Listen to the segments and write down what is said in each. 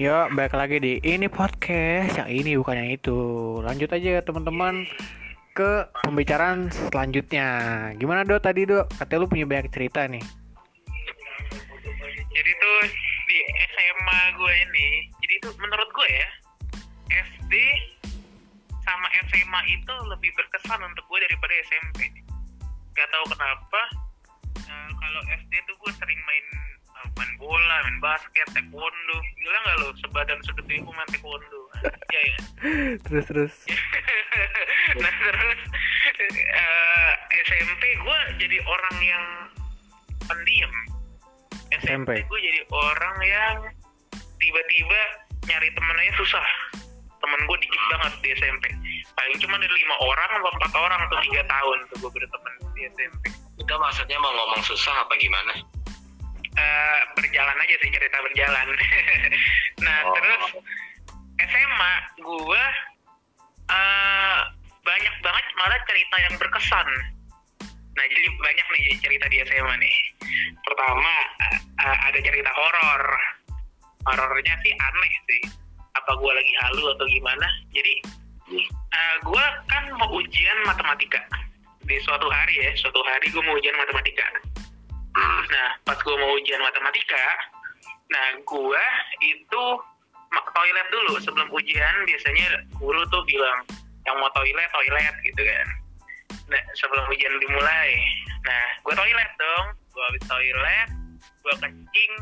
Yuk, balik lagi di ini podcast. Yang ini bukan yang itu. Lanjut aja teman-teman ke pembicaraan selanjutnya. Gimana do tadi do? Katanya lu punya banyak cerita nih. Jadi tuh di SMA gue ini, jadi tuh menurut gue ya, SD sama SMA itu lebih berkesan untuk gue daripada SMP. Gak tahu kenapa. eh, kalau SD tuh gue sering main main bola, main basket, taekwondo. Gila nggak lo? Sebadan segede gue main taekwondo. Iya ya. Terus terus. nah terus eh, SMP gue jadi orang yang pendiam SMP, SMP. gue jadi orang yang tiba-tiba nyari temen aja susah temen gue dikit banget di SMP paling cuma ada lima orang atau empat orang atau tiga tahun tuh gue berteman di SMP Itu maksudnya mau ngomong susah apa gimana? Berjalan aja sih cerita berjalan. Nah Oh. terus SMA gue eh banyak banget malah cerita yang berkesan. Nah jadi banyak nih cerita di SMA nih. Pertama eh, ada cerita horor. Horornya sih aneh sih. Apa gue lagi halu atau gimana? Jadi eh, gue kan mau ujian matematika. Di suatu hari ya suatu hari gue mau ujian matematika Nah, pas gue mau ujian matematika, nah gue itu ma- toilet dulu sebelum ujian. Biasanya guru tuh bilang, yang mau toilet, toilet gitu kan. Nah, sebelum ujian dimulai. Nah, gue toilet dong. Gue habis toilet, gue kencing.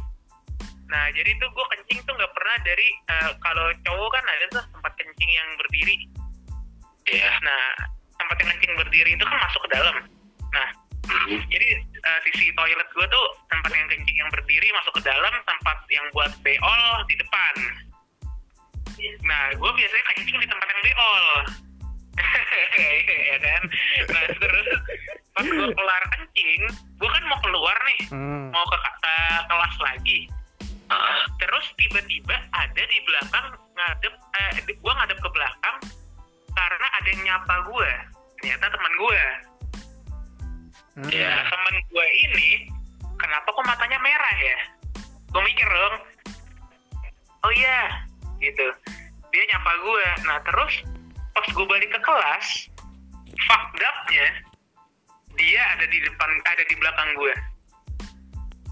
Nah, jadi tuh gue kencing tuh nggak pernah dari, eh, kalau cowok kan ada tuh tempat kencing yang berdiri. Iya. Nah, tempat yang kencing berdiri itu kan masuk ke dalam. Nah, jadi eh, sisi toilet gue tuh tempat yang kencing yang berdiri masuk ke dalam tempat yang buat beol di depan. Nah gue biasanya kencing di tempat yang beol ya kan? Nah terus pas gue kelar kencing gue kan mau keluar nih. Hmm. mau ke, ke kelas lagi. Terus tiba-tiba ada di belakang ngadep eh, gue ngadep ke belakang karena ada yang nyapa gue ternyata teman gue Hmm. Nah, temen gue ini kenapa kok matanya merah ya? Gue mikir dong. Oh iya, gitu. Dia nyapa gue. Nah terus pas gue balik ke kelas, fucked up-nya dia ada di depan, ada di belakang gue.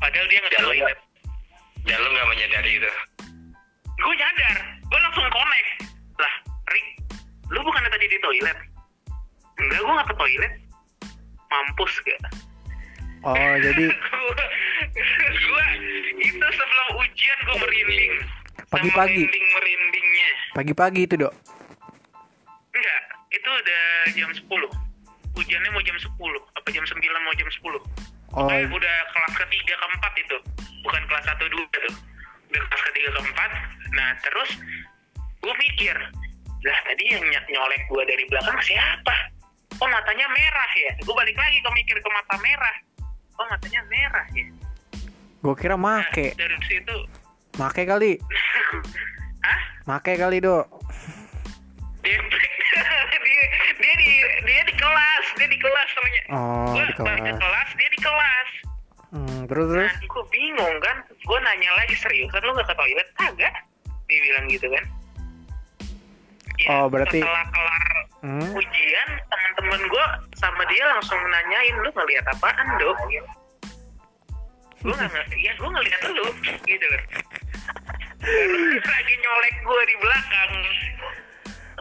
Padahal dia nggak Dan lu toilet. dan lu nggak menyadari itu. Gue nyadar, gue langsung connect. Lah, Rick, lu bukannya tadi di toilet? Enggak, gue nggak ke toilet. Mampus gak? Oh, jadi gua itu sebelum ujian gue merinding. Pagi-pagi? merinding merindingnya. Pagi-pagi itu, Dok. enggak itu udah jam 10 ujiannya mau jam 10 apa jam 9 mau jam 10 Oh, Eh, udah kelas ketiga keempat itu bukan kelas satu dua tuh udah kelas ketiga keempat. Nah terus gue mikir lah tadi yang ny- nyolek gue dari belakang siapa oh matanya merah ya gue balik lagi ke mikir ke mata merah oh matanya merah ya gua kira Nah, make. dari situ Make kali. Hah? Make kali, Dok. Dia, dia, dia di dia di kelas, dia di kelas ternyata. Oh, Gua di balik ke kelas. kelas, dia di kelas. Hmm, terus terus. Nah, gue bingung kan. Gue nanya lagi serius, kan lu gak ke toilet? Kagak. Dia bilang gitu kan. Ya, Oh, berarti- setelah kelar Hmm. ujian, teman-teman gue sama dia langsung nanyain lu ngeliat apaan dok? Gue nggak ya gue ngeliat lu, gitu. Terus lagi nyolek gue di belakang.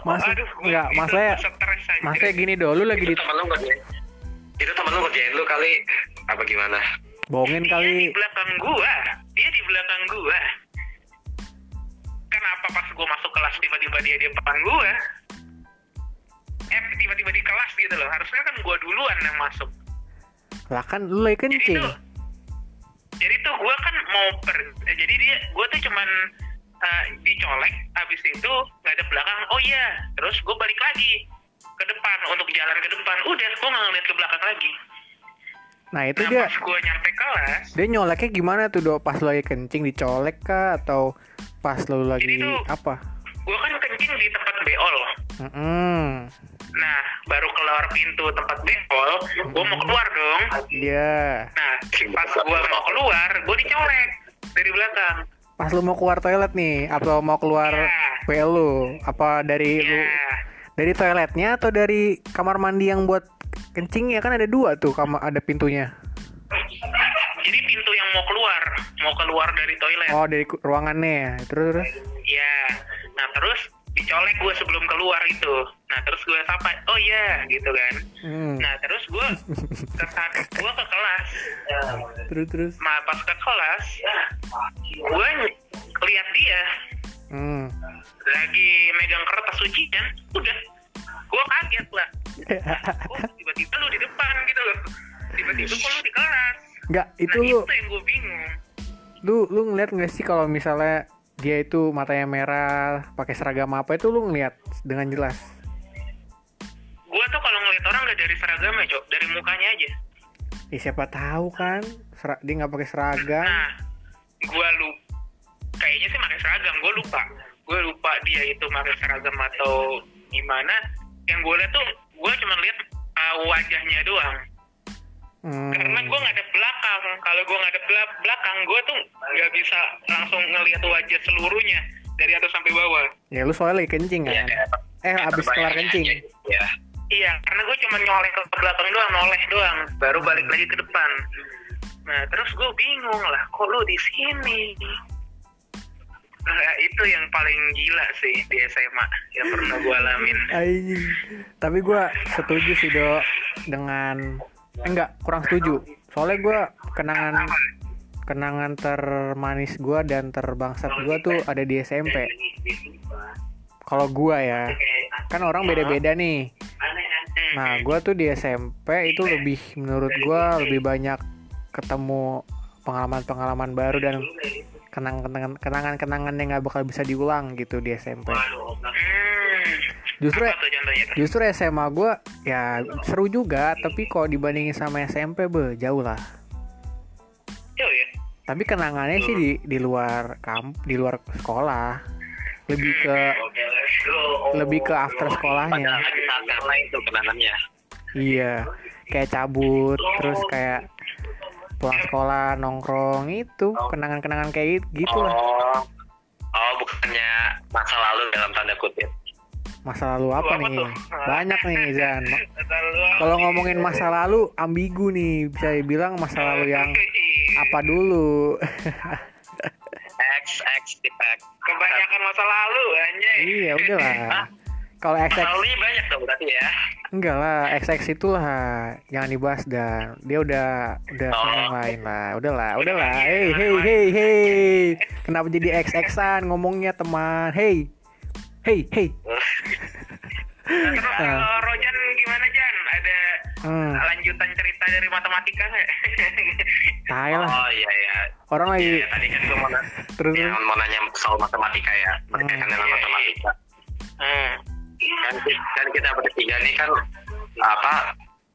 Maksud- Aduh, gua- enggak, itu maksudnya-. Maksudnya gini, Dok, lu lagi Itu di temen lu ngerjain. Itu temen lu ngerjain lu kali apa gimana? bohongin dia di kali. belakang gua dia di belakang gua kenapa pas gua masuk kelas tiba-tiba dia di depan gua eh tiba-tiba di kelas gitu loh harusnya kan gua duluan yang masuk Lah kan lu lagi jadi kencing. tuh jadi tuh gua kan mau per eh, jadi dia gua tuh cuman eh, dicolek habis itu nggak ada belakang oh iya terus gua balik lagi ke depan untuk jalan ke depan udah gua nggak ngeliat ke belakang lagi Nah, itu nah dia pas gua nyampe kelas dia nyoleknya gimana tuh, Dok? Pas lu lagi kencing dicolek kah atau pas lu lagi Jadi tuh- apa? gua kan kencing di tempat beol Hmm. Nah, baru keluar pintu tempat beol, gue mau keluar dong. Iya. Nah, pas gue mau keluar, gue dicolek dari belakang. pas lu mau keluar toilet nih apa mau keluar Iya. WC lu? Apa dari lu? Ya dari toiletnya atau dari kamar mandi yang buat kencing ya? Kan ada dua tuh kamar ada pintunya. Jadi pintu yang mau keluar mau keluar dari toilet. Oh dari ruangannya. Ya terus terus? Ya nah terus dicolek gue sebelum keluar itu nah terus gue sapa oh iya gitu kan. Hmm. nah terus gue ke gue ke kelas terus terus. nah pas ke kelas gue lihat dia. Hmm. lagi megang kertas ujian udah. Gue kaget lah. Oh tiba-tiba lu di depan gitu loh. Tiba-tiba kok lu di kelas. Nggak itu nah lu itu yang gue bingung. Lu lu ngeliat nggak sih kalau misalnya dia itu matanya merah pakai seragam apa itu lu ngeliat dengan jelas gue tuh kalau ngeliat orang nggak dari seragamnya cok. Dari mukanya aja. Ya siapa tahu kan Sera- dia nggak pakai seragam. Nah gue lu kayaknya sih pakai seragam gue lupa. Gue lupa dia itu pakai seragam atau gimana. Yang gue lihat tuh gue cuma lihat uh, wajahnya doang. Hmm. karena gue ngadep belakang. Kalau gue ngadep bela- belakang gue tuh nggak bisa langsung ngelihat wajah seluruhnya dari atas sampai bawah. Ya lu soalnya lagi kencing kan? Eh abis kelar kencing. ya iya karena gue cuma nyoleh ke belakang doang noleh doang baru balik lagi ke depan nah terus gue bingung lah kok lu di sini nah, itu yang paling gila sih di SMA yang pernah gue alamin Anjing. Tapi gua setuju sih do dengan eh, enggak kurang setuju. Soalnya gua kenangan kenangan termanis gua dan terbangsat gua tuh ada di SMP. Kalau gua ya, kan orang beda-beda nih. Nah, gua tuh di SMP itu lebih menurut gua lebih banyak ketemu pengalaman-pengalaman baru dan kenangan-kenangan kenangan-kenangan yang nggak bakal bisa diulang gitu di SMP. hmm, Justru? Justru SMA gue ya seru juga, tapi kalau dibandingin sama SMP be jauh lah. Jauh ya Tapi kenangannya sih di di luar kamp, di luar sekolah, lebih ke lebih ke after sekolahnya. karena itu kenangannya Iya, kayak cabut, terus kayak pulang sekolah nongkrong itu kenangan-kenangan kayak gitu, gitu lah. oh oh bukannya masa lalu dalam tanda kutip Masa lalu apa Apa nih? tuh? Banyak nih Zan. Kalau ngomongin masa lalu ambigu nih, bisa dibilang masa lalu yang apa dulu. X X X kebanyakan masa lalu anjay iya, udahlah. Kalau masa XX lalunya banyak dong berarti ya enggak lah, XX itulah jangan dibahas dan dia udah udah Oh. sama yang lain lah. Udahlah, udahlah. Hey, hey, hey, hey. Kenapa jadi XX-an ngomongnya teman? Hey. Hey, hey. Nah, terus Ah. kalau Rojan gimana Jan ada Hmm, lanjutan cerita dari matematika nggak tai lah. oh iya iya. Orang lagi Iya, tadi kan gue mau, na- terus ya, mau nanya soal matematika ya. Berkaitan Hmm. dengan matematika. Hmm. kan, kan kita bertiga nih kan apa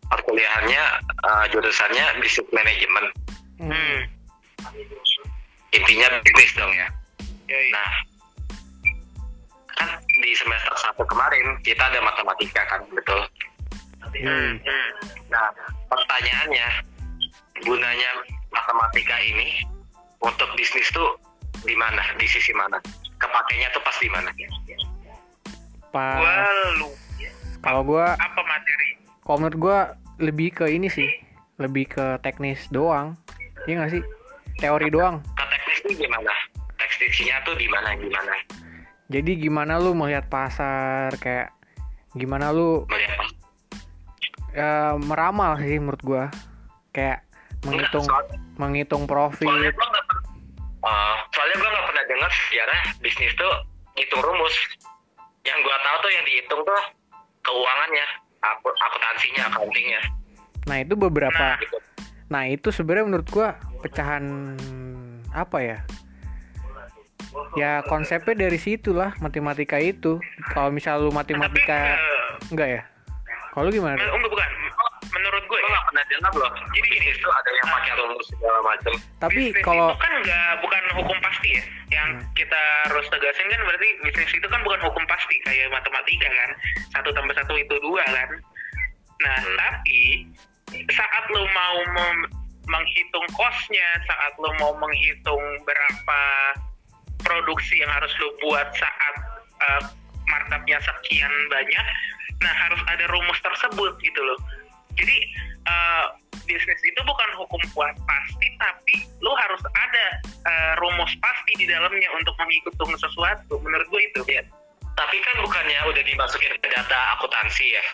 perkuliahannya eh, jurusannya bisnis manajemen. Hmm. intinya bisnis dong ya. Yoi. nah kan di semester satu kemarin kita ada matematika kan betul Hmm. Hmm. nah pertanyaannya gunanya matematika ini untuk bisnis tuh di mana di sisi mana kepakainya tuh pas di mana pas lu kalau gua apa materi? kalau menurut gua lebih ke ini sih, lebih ke teknis doang. Iya nggak sih? Teori doang. ke teknis tuh gimana teknisnya tuh di mana gimana Jadi gimana lu melihat pasar kayak gimana lu melihat ya, meramal sih menurut gua. Kayak menghitung soalnya, menghitung soalnya profit. soalnya gua nggak pernah dengar sejarah bisnis tuh hitung rumus yang gua tahu tuh yang dihitung tuh keuangannya aku- akuntansinya accountingnya Nah, itu beberapa gitu Nah itu sebenarnya menurut gua pecahan apa ya? Ya konsepnya dari situ lah matematika itu. Kalau misal lu matematika Tapi, enggak ya? Kalau gimana? eh, enggak bukan. Menurut gue gue ya, nggak pernah dengar loh Jadi gini. bisnis tuh ada yang pakai rumus segala macam Tapi bisnis kalau itu kan nggak bukan hukum pasti ya. Yang Hmm. kita harus tegasin kan berarti bisnis itu kan bukan hukum pasti kayak matematika kan. Satu tambah satu itu dua kan. Nah Hmm. tapi saat lo mau mem- menghitung kosnya, saat lo mau menghitung berapa produksi yang harus lo buat saat uh, markupnya sekian banyak nah harus ada rumus tersebut gitu loh. Jadi uh, bisnis itu bukan hukum kuat pasti tapi lo harus ada uh, rumus pasti di dalamnya untuk mengikuti sesuatu. Menurut gue itu. Ya. tapi kan bukannya udah dimasukin ke data akuntansi ya?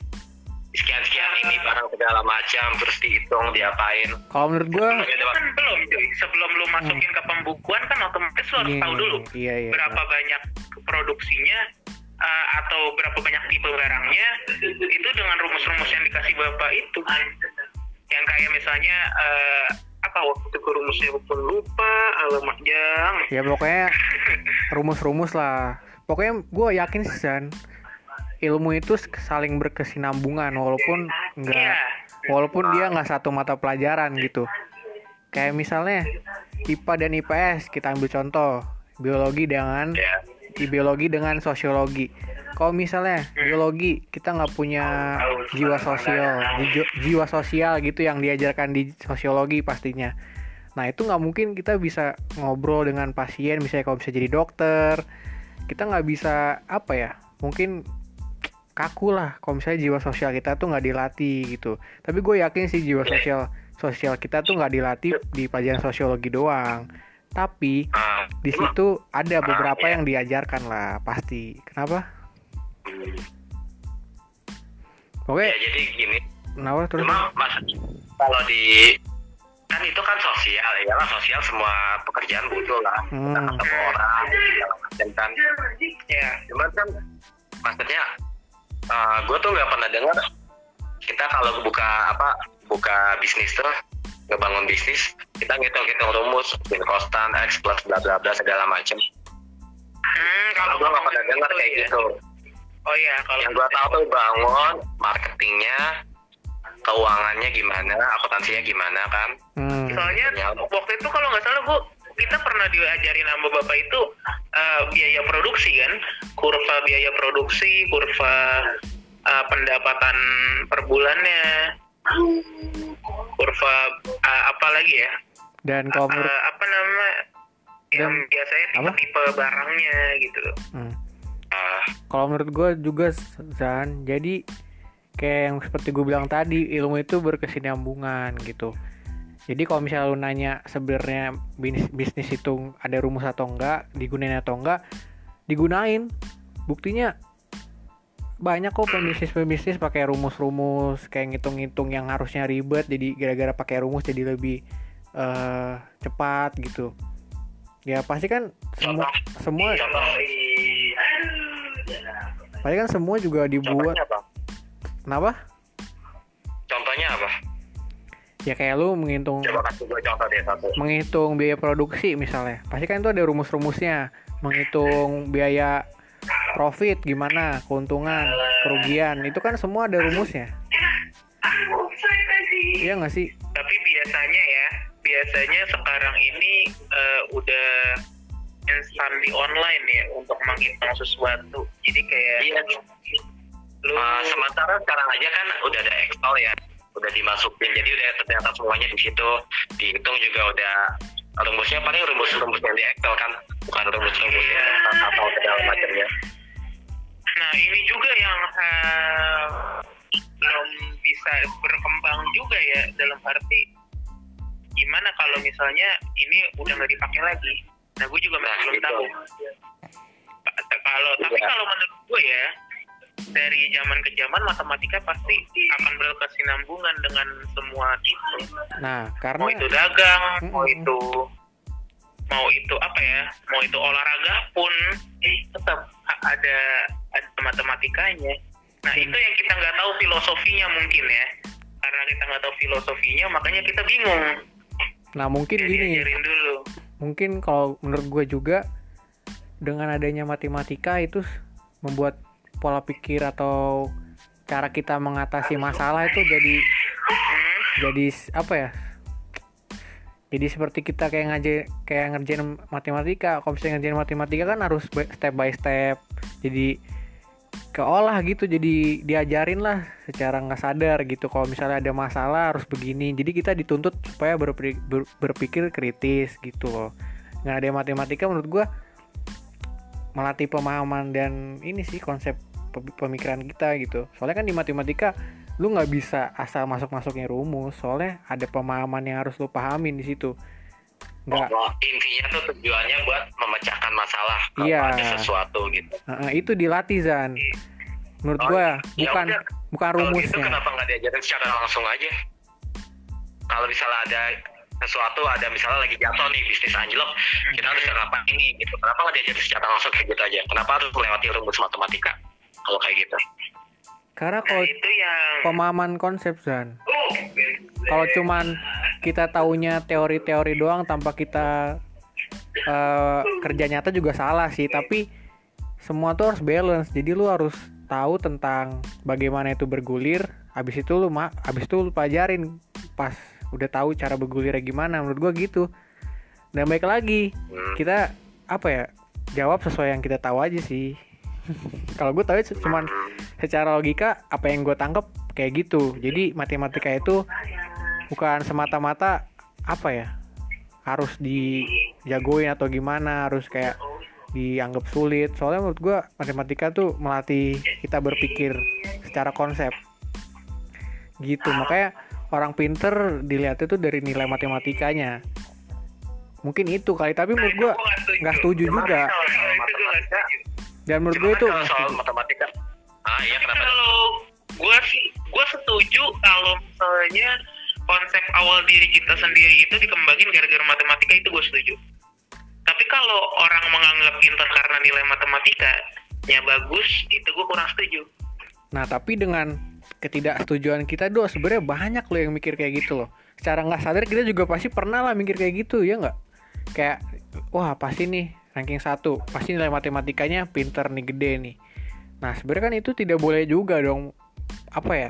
Sekian-sekian ini barang segala macam terus dihitung diapain. Kalau menurut gue kan belum cuy. Sebelum lu masukin ke pembukuan kan otomatis lu harus Iya, tahu dulu iya, iya, berapa banyak produksinya uh, atau berapa banyak tipe barangnya itu dengan rumus-rumus yang dikasih bapak itu. Yang kayak misalnya uh, apa waktu itu rumusnya pun lupa alamat jam. Ya pokoknya rumus-rumus lah. Pokoknya gue yakin sih San ilmu itu saling berkesinambungan walaupun nggak Iya. walaupun dia nggak satu mata pelajaran gitu. Kayak misalnya IPA dan IPS kita ambil contoh biologi dengan ya di biologi dengan sosiologi. Kalau misalnya biologi kita nggak punya jiwa sosial ji- jiwa sosial gitu yang diajarkan di sosiologi pastinya. Nah itu nggak mungkin kita bisa ngobrol dengan pasien misalnya kalau bisa jadi dokter kita nggak bisa apa ya mungkin kaku lah kalau misalnya jiwa sosial kita tuh nggak dilatih gitu. Tapi gue yakin sih jiwa sosial sosial kita tuh nggak dilatih di pelajaran sosiologi doang tapi Ah, di situ ada beberapa yang diajarkan lah pasti. Kenapa? Oke. Ya jadi gini. Kenapa? Terus? Cuma mas kalau di kan itu kan sosial ya lah sosial semua pekerjaan butuh lah. Hmm. kita ketemu orang macam kan. Ya cuman kan maksudnya gue tuh nggak pernah dengar kita kalau buka apa buka bisnis tuh ngebangun bisnis kita ngitung-ngitung rumus win kostan x plus bla bla bla segala macam hmm, kalau gue nggak pernah dengar kayak ya. gitu. Oh iya kalau yang gue tahu tuh bangun marketingnya keuangannya gimana akuntansinya gimana kan. Hmm, soalnya waktu itu kalau nggak salah bu kita pernah diajarin sama bapak itu eh, biaya produksi kan. Kurva biaya produksi kurva eh, pendapatan per bulannya kurva eh, apa lagi ya? Dan kalau menurut Eh, apa nama yang Dan- biasanya apa? tipe-tipe barangnya gitu. Hmm, Ah, kalau menurut gue juga Zan jadi kayak yang seperti gue bilang tadi ilmu itu berkesinambungan gitu. Jadi kalau misalnya lu nanya sebenarnya bisnis, bisnis itu ada rumus atau enggak digunain atau enggak digunain. Buktinya banyak kok pembisnis pakai rumus-rumus kayak ngitung-ngitung yang harusnya ribet jadi gara-gara pakai rumus jadi lebih eh, cepat gitu. Ya pasti kan semua semua contoh pasti kan semua juga dibuat. Contohnya apa? Kenapa? Contohnya apa? Ya kayak lu menghitung menghitung biaya produksi misalnya. Pasti kan itu ada rumus-rumusnya. Menghitung biaya profit gimana? Keuntungan kerugian. Itu kan semua ada rumusnya. Iya nggak sih? Tapi biasanya ya biasanya sekarang ini eh, udah instan di online ya untuk menghitung sesuatu. Jadi kayak Iya. lu Uh, sementara sekarang aja kan udah ada Excel ya, udah dimasukin, jadi udah ternyata semuanya di situ, dihitung juga udah rumusnya paling rumus-rumus yang di Excel kan, bukan rumus-rumus yang atau segala macamnya. Nah ini juga yang eh, belum bisa berkembang juga ya dalam arti gimana kalau misalnya ini udah nggak dipakai lagi nah gue juga masih Nah, belum itu. tahu kalau tapi Iya. kalau menurut gue ya dari zaman ke zaman matematika pasti akan berkesinambungan dengan semua tipe nah mau karena itu dagang mau Mm-mm. itu mau itu apa ya mau itu olahraga pun eh, tetap ada ada matematikanya. Nah Hmm. itu yang kita nggak tahu filosofinya mungkin ya. Karena kita nggak tahu filosofinya makanya kita bingung. Nah mungkin Jadi gini. dulu. Mungkin kalau menurut gue juga dengan adanya matematika itu membuat pola pikir atau cara kita mengatasi masalah itu jadi Hmm, jadi apa ya? Jadi seperti kita kayak ngaji kayak ngerjain matematika. Kalau misalnya ngerjain matematika kan harus step by step. Jadi keolah gitu jadi diajarin lah secara nggak sadar gitu. Kalau misalnya ada masalah harus begini. Jadi kita dituntut supaya berpikir, berpikir kritis gitu loh. Nggak ada matematika menurut gua melatih pemahaman dan ini sih konsep pe- pemikiran kita gitu. Soalnya kan di matematika lu nggak bisa asal masuk masuknya rumus. Soalnya ada pemahaman yang harus lu pahamin di situ nggak. Oh, intinya tuh tujuannya buat memecahkan masalah kalau Iya. ada sesuatu gitu. Heeh, itu dilatih Zan. Menurut Oh, gua ya bukan udah. bukan Kalau gitu rumusnya. kenapa nggak diajarin secara langsung aja? Kalau misalnya ada sesuatu ada misalnya lagi jatuh nih bisnis anjlok kita harus ngapain ini gitu. Kenapa nggak diajarin secara langsung kayak gitu aja? Kenapa harus melewati rumus matematika kalau kayak gitu? Karena Nah kalau itu yang pemahaman konsep Zan. Oh, kalau cuman kita taunya teori-teori doang tanpa kita eh, kerja nyata juga salah sih. Tapi semua tuh harus balance. Jadi lu harus tahu tentang bagaimana itu bergulir. Habis itu lu mak habis itu lu pelajarin pas udah tahu cara bergulirnya gimana. Menurut gua gitu. Dan baik lagi kita apa ya jawab sesuai yang kita tahu aja sih. Kalau gue tahu cuman secara logika apa yang gue tangkap kayak gitu. Jadi matematika itu bukan semata-mata apa ya harus dijagoin atau gimana harus kayak dianggap sulit. Soalnya menurut gue matematika tuh melatih kita berpikir secara konsep. Gitu makanya orang pinter dilihat itu dari nilai matematikanya. Mungkin itu kali tapi menurut gue nggak setuju juga. dan menurut gue itu kalau soal matematika. Ah iya kenapa? Kalau gue sih, gue setuju kalau misalnya konsep awal diri kita sendiri itu dikembangin gara-gara matematika itu gue setuju. Tapi kalau orang menganggap pintar karena nilai matematikanya bagus, itu gue kurang setuju. Nah, tapi dengan ketidaksetujuan kita do sebenarnya banyak loh yang mikir kayak gitu loh. Secara nggak sadar kita juga pasti pernah lah mikir kayak gitu, ya nggak? Kayak, wah pasti nih ranking satu, pasti nilai matematikanya pinter nih gede nih. Nah, sebenarnya kan itu tidak boleh juga dong. Apa ya?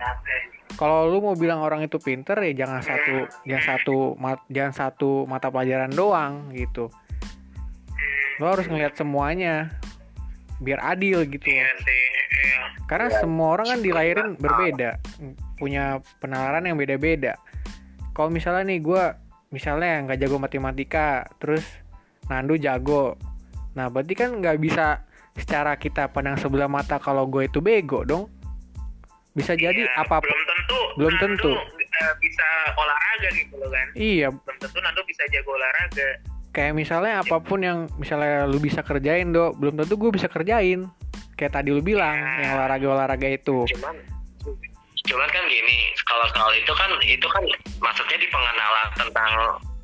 Kalau lu mau bilang orang itu pinter ya jangan satu, jangan satu, mat- jangan satu mata pelajaran doang gitu. Lo harus ngeliat semuanya biar adil gitu. Iya sih, iya. Karena semua orang kan dilahirin berbeda, punya penalaran yang beda-beda. Kalau misalnya nih gue, misalnya nggak jago matematika, terus Nandu jago. Nah berarti kan nggak bisa secara kita pandang sebelah mata kalau gue itu bego dong. Bisa jadi Iya, belum Belum Nando, tentu. eh, bisa olahraga gitu loh kan. Iya, belum tentu Nando bisa jago olahraga. Kayak misalnya apa pun yang misalnya lu bisa kerjain do, belum tentu gue bisa kerjain. Kayak tadi lu bilang, yang olahraga-olahraga itu. cuman cuman kan gini kalau soal itu kan itu kan maksudnya di pengenalan tentang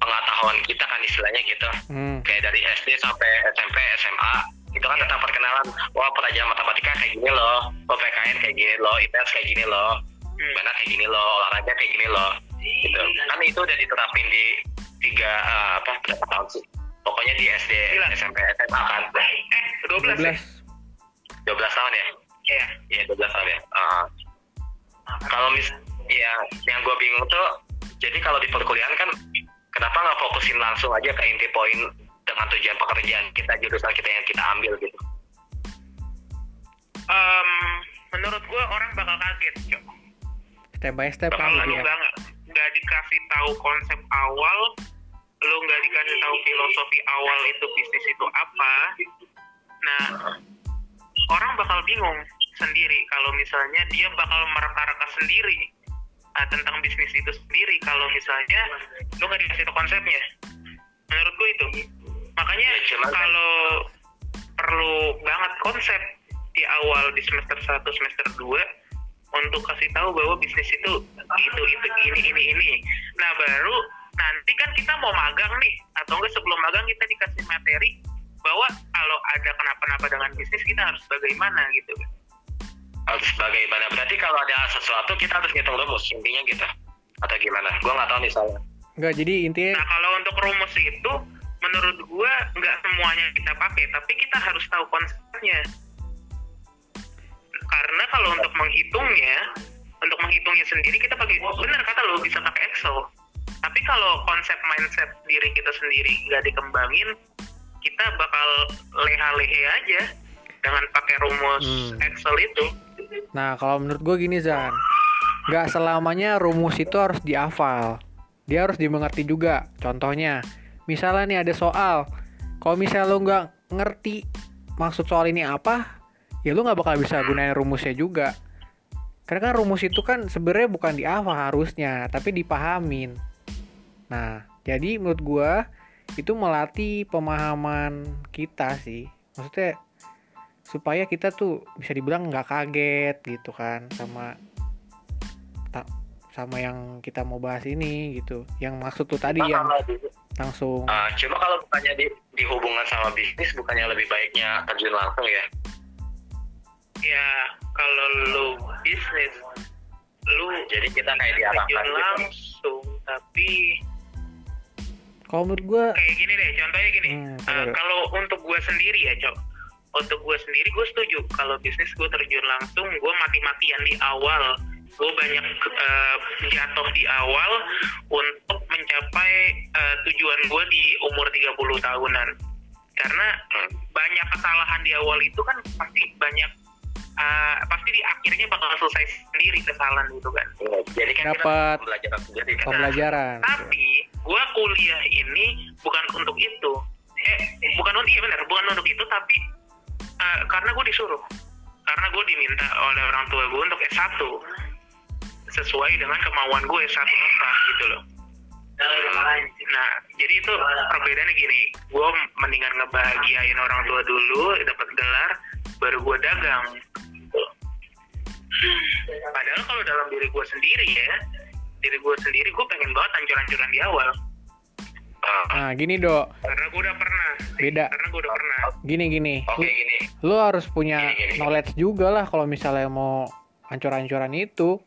pengetahuan kita kan istilahnya gitu. Hmm. kayak dari SD sampai SMP SMA itu kan tentang perkenalan. Wah pelajaran matematika kayak gini loh. Oh PKN kayak gini loh. IPS kayak gini loh Hmm. mana kayak gini loh olahraga kayak gini loh gitu kan itu udah diterapin di tiga eh, apa berapa tahun sih pokoknya di SD. SMP SMA kan eh 12, ya 12 12 tahun ya Iya. Iya 12 tahun ya. Ah. kalau mis, ya yang gue bingung tuh, jadi kalau di perkuliahan kan, kenapa nggak fokusin langsung aja ke inti poin dengan tujuan pekerjaan kita jurusan kita yang kita ambil gitu? Em, menurut gue orang bakal kaget cok Step by step kan kalau gitu ya. nggak nggak dikasih tahu konsep awal lu nggak dikasih tahu filosofi awal itu bisnis itu apa. Nah orang bakal bingung sendiri kalau misalnya dia bakal mereka-reka sendiri ah, tentang bisnis itu sendiri kalau misalnya lu nggak dikasih tahu konsepnya. Menurut gue itu. Makanya Ya, kalau perlu banget konsep di awal di semester 1 semester 2 untuk kasih tahu bahwa bisnis itu itu itu ini ini ini nah baru nanti kan kita mau magang nih atau enggak sebelum magang kita dikasih materi bahwa kalau ada kenapa-napa dengan bisnis kita harus bagaimana gitu Harus bagaimana? Berarti kalau ada sesuatu kita harus ngitung rumus, intinya gitu. Atau gimana? Gue nggak tahu nih soalnya. Enggak, jadi intinya nah kalau untuk rumus itu menurut gua nggak semuanya kita pakai tapi kita harus tahu konsepnya karena kalau untuk menghitungnya untuk menghitungnya sendiri kita pakai benar kata lo bisa pakai Excel tapi kalau konsep mindset diri kita sendiri nggak dikembangin kita bakal leha-lehe aja dengan pakai rumus Hmm. Excel itu Nah, kalau menurut gue gini Zan, nggak selamanya rumus itu harus dihafal. Dia harus dimengerti juga. Contohnya, misalnya nih ada soal, kalau misalnya lo nggak ngerti maksud soal ini apa ya lu nggak bakal bisa gunain rumusnya juga. Karena kan rumus itu kan sebenarnya bukan dihafal harusnya tapi dipahamin. Nah jadi menurut gua itu melatih pemahaman kita sih. Maksudnya supaya kita tuh bisa dibilang nggak kaget gitu kan sama ta- sama yang kita mau bahas ini gitu. Yang maksud tuh tadi yang di- langsung. Ah, cuma kalau bukannya di, di hubungan sama bisnis bukannya lebih baiknya terjun langsung ya ya kalau lu bisnis lu jadi kita kayak terjun diarahkan gitu. langsung tapi kalau menurut gua kayak gini deh contohnya gini. Hmm, deh. kalau untuk gue sendiri ya cok. Untuk gue sendiri gue setuju. Kalau bisnis gue terjun langsung gue mati-matian di awal. Gue banyak eh, jatuh di awal untuk mencapai eh, tujuan gue di umur 30 tahunan. Karena Hmm. banyak kesalahan di awal itu kan pasti banyak eh, pasti di akhirnya bakal selesai sendiri kesalahan itu kan. Iya, jadi kan Dapat sendiri kan pembelajaran. Gitu. tapi gua kuliah ini bukan untuk itu. Eh bukan untuk iya benar bukan untuk itu tapi eh, karena gue disuruh. Karena gue diminta oleh orang tua gue untuk S1 sesuai dengan kemauan gue S1 apa gitu loh. Nah jadi itu perbedaannya gini. Gue mendingan ngebahagiain orang tua dulu dapat gelar baru gue dagang. Gitu. padahal kalau dalam diri gue sendiri ya diri gue sendiri gue pengen banget hancur-hancuran di awal. Ah, nah gini dok karena gue udah pernah. Beda. karena gue udah pernah. Gini gini. Oke gini. Lu harus punya Gini, gini, gini. knowledge juga lah kalau misalnya mau ancur-ancuran itu.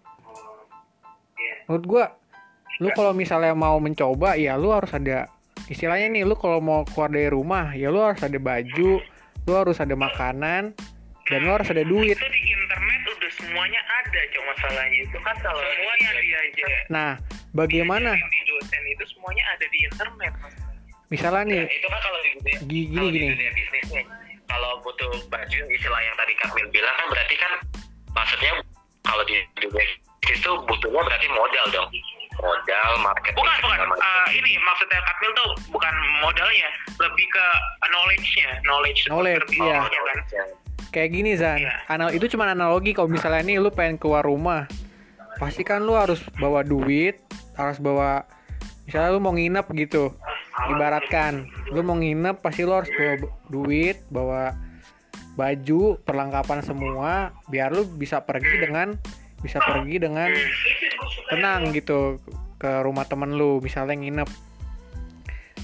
Iya. menurut gua lu kalau misalnya mau mencoba ya lu harus ada istilahnya nih lu kalau mau keluar dari rumah ya lu harus ada baju lu harus ada makanan dan lu harus ada duit. Itu di internet udah semuanya ada cuma masalahnya itu kan kalau semuanya dia aja. nah bagaimana? Diajarin di dosen itu semuanya ada di internet misalnya nih Ya, itu kan kalau di dunia, Gi- gini, kalau di gini. dunia bisnis nih kalau butuh baju istilah yang tadi Kamil bilang kan berarti kan maksudnya kalau di dunia bisnis itu butuhnya berarti modal dong modal marketing bukan bukan. Eh, ini maksudnya Kapil tuh bukan modalnya lebih ke knowledge-nya. Knowledge Knowledge, iya. kan. Kayak gini Zan. Iya. Anal itu cuma analogi. Kalau misalnya nih lu pengen keluar rumah pasti kan lu harus bawa duit harus bawa misalnya lu mau nginep gitu ibaratkan. Lu mau nginep pasti lu harus bawa duit bawa baju perlengkapan semua biar lu bisa pergi dengan bisa pergi dengan tenang gitu ke rumah temen lu misalnya nginep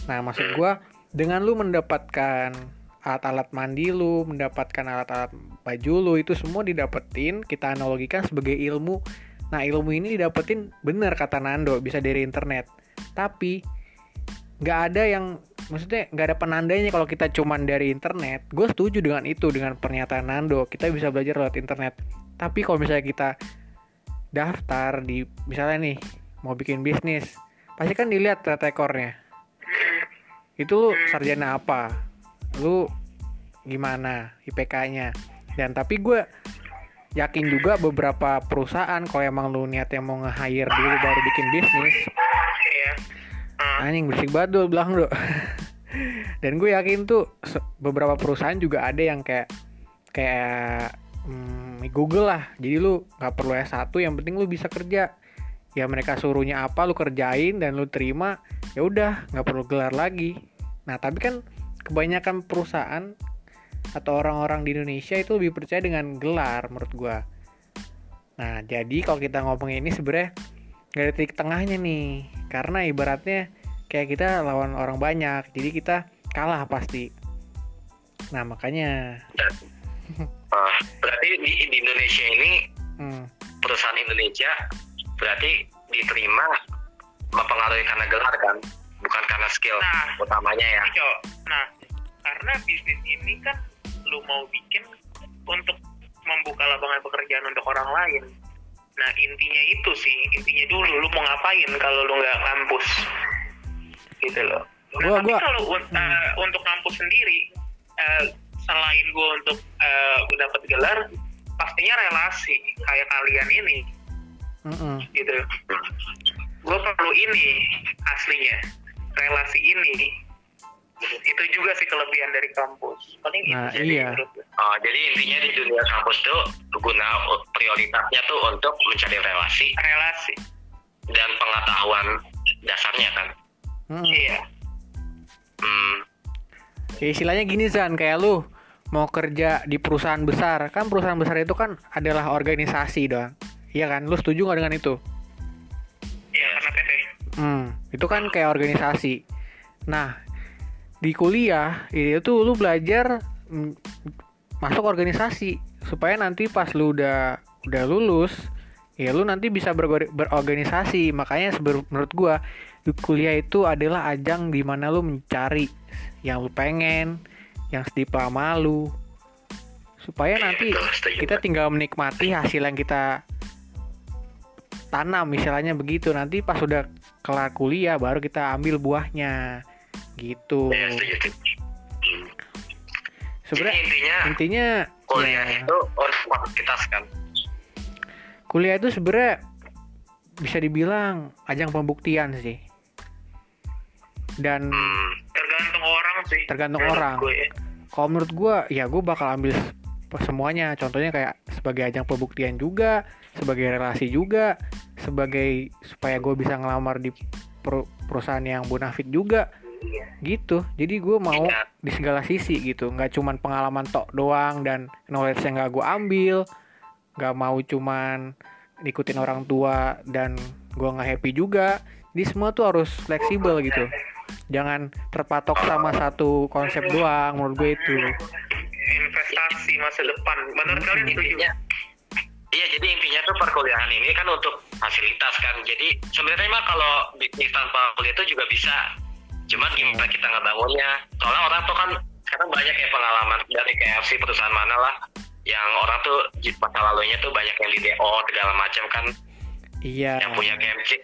nah maksud gua dengan lu mendapatkan alat-alat mandi lu, mendapatkan alat-alat baju lu itu semua didapetin, kita analogikan sebagai ilmu. Nah, ilmu ini didapetin bener kata Nando, bisa dari internet. Tapi nggak ada yang maksudnya nggak ada penandanya kalau kita cuman dari internet. Gue setuju dengan itu dengan pernyataan Nando, kita bisa belajar lewat internet. Tapi kalau misalnya kita daftar di misalnya nih mau bikin bisnis, pasti kan dilihat track recordnya. Itu lu sarjana apa? lu gimana IPK-nya dan tapi gue yakin juga beberapa perusahaan kalau emang lu niatnya mau nge-hire dulu baru bikin bisnis Iya. Eh, anjing bersih banget dulu bilang lu dan gue yakin tuh beberapa perusahaan juga ada yang kayak kayak hmm, Google lah. Jadi lu nggak perlu S1 yang penting lu bisa kerja. Ya mereka suruhnya apa lu kerjain dan lu terima ya udah nggak perlu gelar lagi. Nah tapi kan kebanyakan perusahaan atau orang-orang di Indonesia itu lebih percaya dengan gelar menurut gua. Nah jadi kalau kita ngomongin ini sebenarnya nggak ada titik tengahnya nih. Karena ibaratnya kayak kita lawan orang banyak jadi kita kalah pasti. Nah makanya Ah, berarti di, di Indonesia ini hmm, perusahaan Indonesia berarti diterima mempengaruhi karena gelar kan bukan karena skill Nah. utamanya ya. Nah, karena bisnis ini kan lu mau bikin untuk membuka lapangan pekerjaan untuk orang lain. Nah, intinya itu sih, intinya dulu lu mau ngapain kalau lu nggak kampus. Gitu loh. Nah, Gua- tapi gua- kalau un- eh, untuk kampus sendiri, eh, selain gue untuk eh, dapat gelar, pastinya relasi kayak kalian ini, mm-mm. gitu. Gue perlu ini aslinya, relasi ini itu juga sih kelebihan dari kampus paling Nah, itu jadi iya. menurut gue. Oh, jadi intinya di dunia kampus tuh guna prioritasnya tuh untuk mencari relasi relasi dan pengetahuan dasarnya kan. Hmm. iya Hmm, Ya, istilahnya gini Zan, kayak lu mau kerja di perusahaan besar, kan perusahaan besar itu kan adalah organisasi doang. Iya kan? Lu setuju nggak dengan itu? iya karena TV Hmm, itu kan kayak organisasi. Nah, di kuliah itu tuh lu belajar mm, masuk organisasi supaya nanti pas lu udah udah lulus, ya lu nanti bisa bergor- berorganisasi. Makanya menurut gua kuliah itu adalah ajang di mana lu mencari yang lu pengen, yang setipe sama lu. Supaya nanti betul, setuju. kita tinggal menikmati hasil yang kita tanam misalnya begitu nanti pas udah kelar kuliah baru kita ambil buahnya gitu ya setuju. Hmm. Sebenarnya intinya intinya kuliah ya, itu kualitas kan. kuliah itu sebenarnya bisa dibilang ajang pembuktian sih dan Hmm, tergantung sih. Tergantung Menurut orang. gue ya. kalau menurut gua ya gue bakal ambil semuanya. Contohnya kayak sebagai ajang pembuktian juga sebagai relasi juga sebagai supaya gue bisa ngelamar di per- perusahaan yang bonafit juga. Gitu. Jadi gue mau Iya. di segala sisi gitu. Nggak cuman pengalaman tok doang dan knowledge yang nggak gue ambil. Nggak mau cuman ikutin orang tua dan gue nggak happy juga. Di semua tuh harus fleksibel gitu jangan terpatok sama satu konsep doang menurut gue itu. Investasi masa depan. Menurut kalian setuju. Intinya Iya, jadi intinya tuh perkuliahan ini kan untuk fasilitas kan. Jadi sebenarnya mah kalau bisnis tanpa kuliah itu juga bisa. Cuman gimana kita ngebangunnya. Soalnya orang tuh kan sekarang banyak ya pengalaman dari KFC perusahaan mana lah yang orang tuh masa lalunya tuh banyak yang di DO segala macam kan iya. Yang punya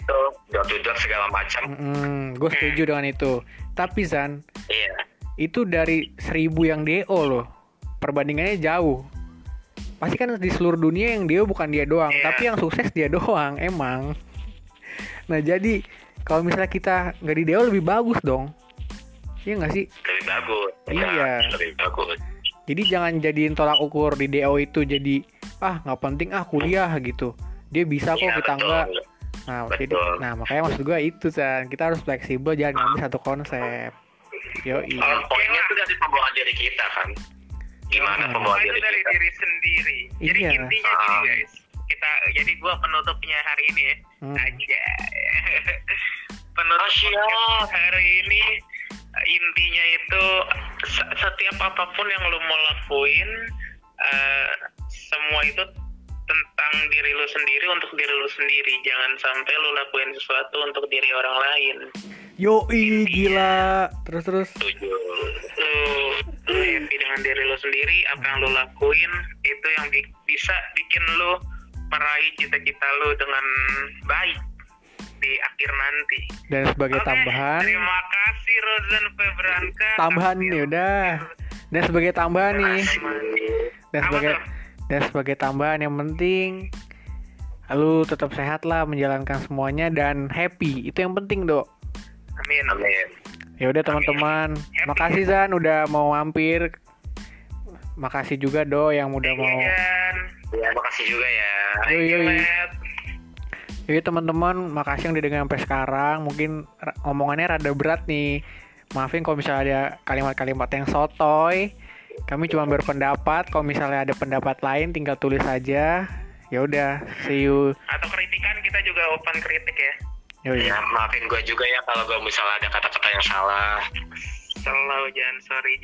tuh door to door segala macam. Gue setuju dengan itu. Tapi Zan iya. itu dari seribu yang DO loh. Perbandingannya jauh. Pasti kan di seluruh dunia yang DO bukan dia doang Iya. tapi yang sukses dia doang emang. Nah jadi kalau misalnya kita nggak di DO lebih bagus dong. Iya nggak sih? Lebih bagus. Iya. lebih bagus. Jadi jangan jadiin tolak ukur di DO itu jadi ah nggak penting ah kuliah gitu dia bisa kok Iya, kita betul. enggak nah Betul. jadi nah makanya maksud gue itu San kita harus fleksibel jangan ngambil satu konsep yo Oh, poinnya tuh dari pembawaan diri kita kan gimana Hmm. pembawaan Semua itu diri dari kita diri sendiri. Jadi Iya. intinya gini Ah. guys, kita jadi gua penutupnya hari ini ya. Hmm. Aja. Penutup podcast hari ini intinya itu se- setiap apa pun yang lu mau lakuin eh, semua itu tentang diri lu sendiri untuk diri lu sendiri. Jangan sampai lu lakuin sesuatu untuk diri orang lain. yo gila terus terus setuju lu lu happy dengan diri lu sendiri apa yang lu lakuin itu yang bi- bisa bikin lu meraih cita-cita lu dengan baik di akhir nanti. dan sebagai Oke, tambahan Terima kasih Rozan Febranka. tambahan nih udah dan sebagai tambahan nih dan sebagai? Dan sebagai tambahan yang penting lu tetap sehat lah menjalankan semuanya dan happy. Itu yang penting dok. Amin. amin. Ya udah teman-teman. Makasih Zan udah mau mampir. Makasih juga do yang udah Thank mau Jan. ya makasih juga ya. Yoi. Matt. Jadi teman-teman makasih yang didengar sampai sekarang. Mungkin omongannya rada berat nih. Maafin kalau misalnya ada kalimat-kalimat yang sotoy kami cuma berpendapat kalau misalnya ada pendapat lain tinggal tulis aja ya udah see you Atau kritikan kita juga open kritik ya. Yoi. ya maafin gue juga ya kalau gue misalnya ada kata-kata yang salah Selalu jangan sorry.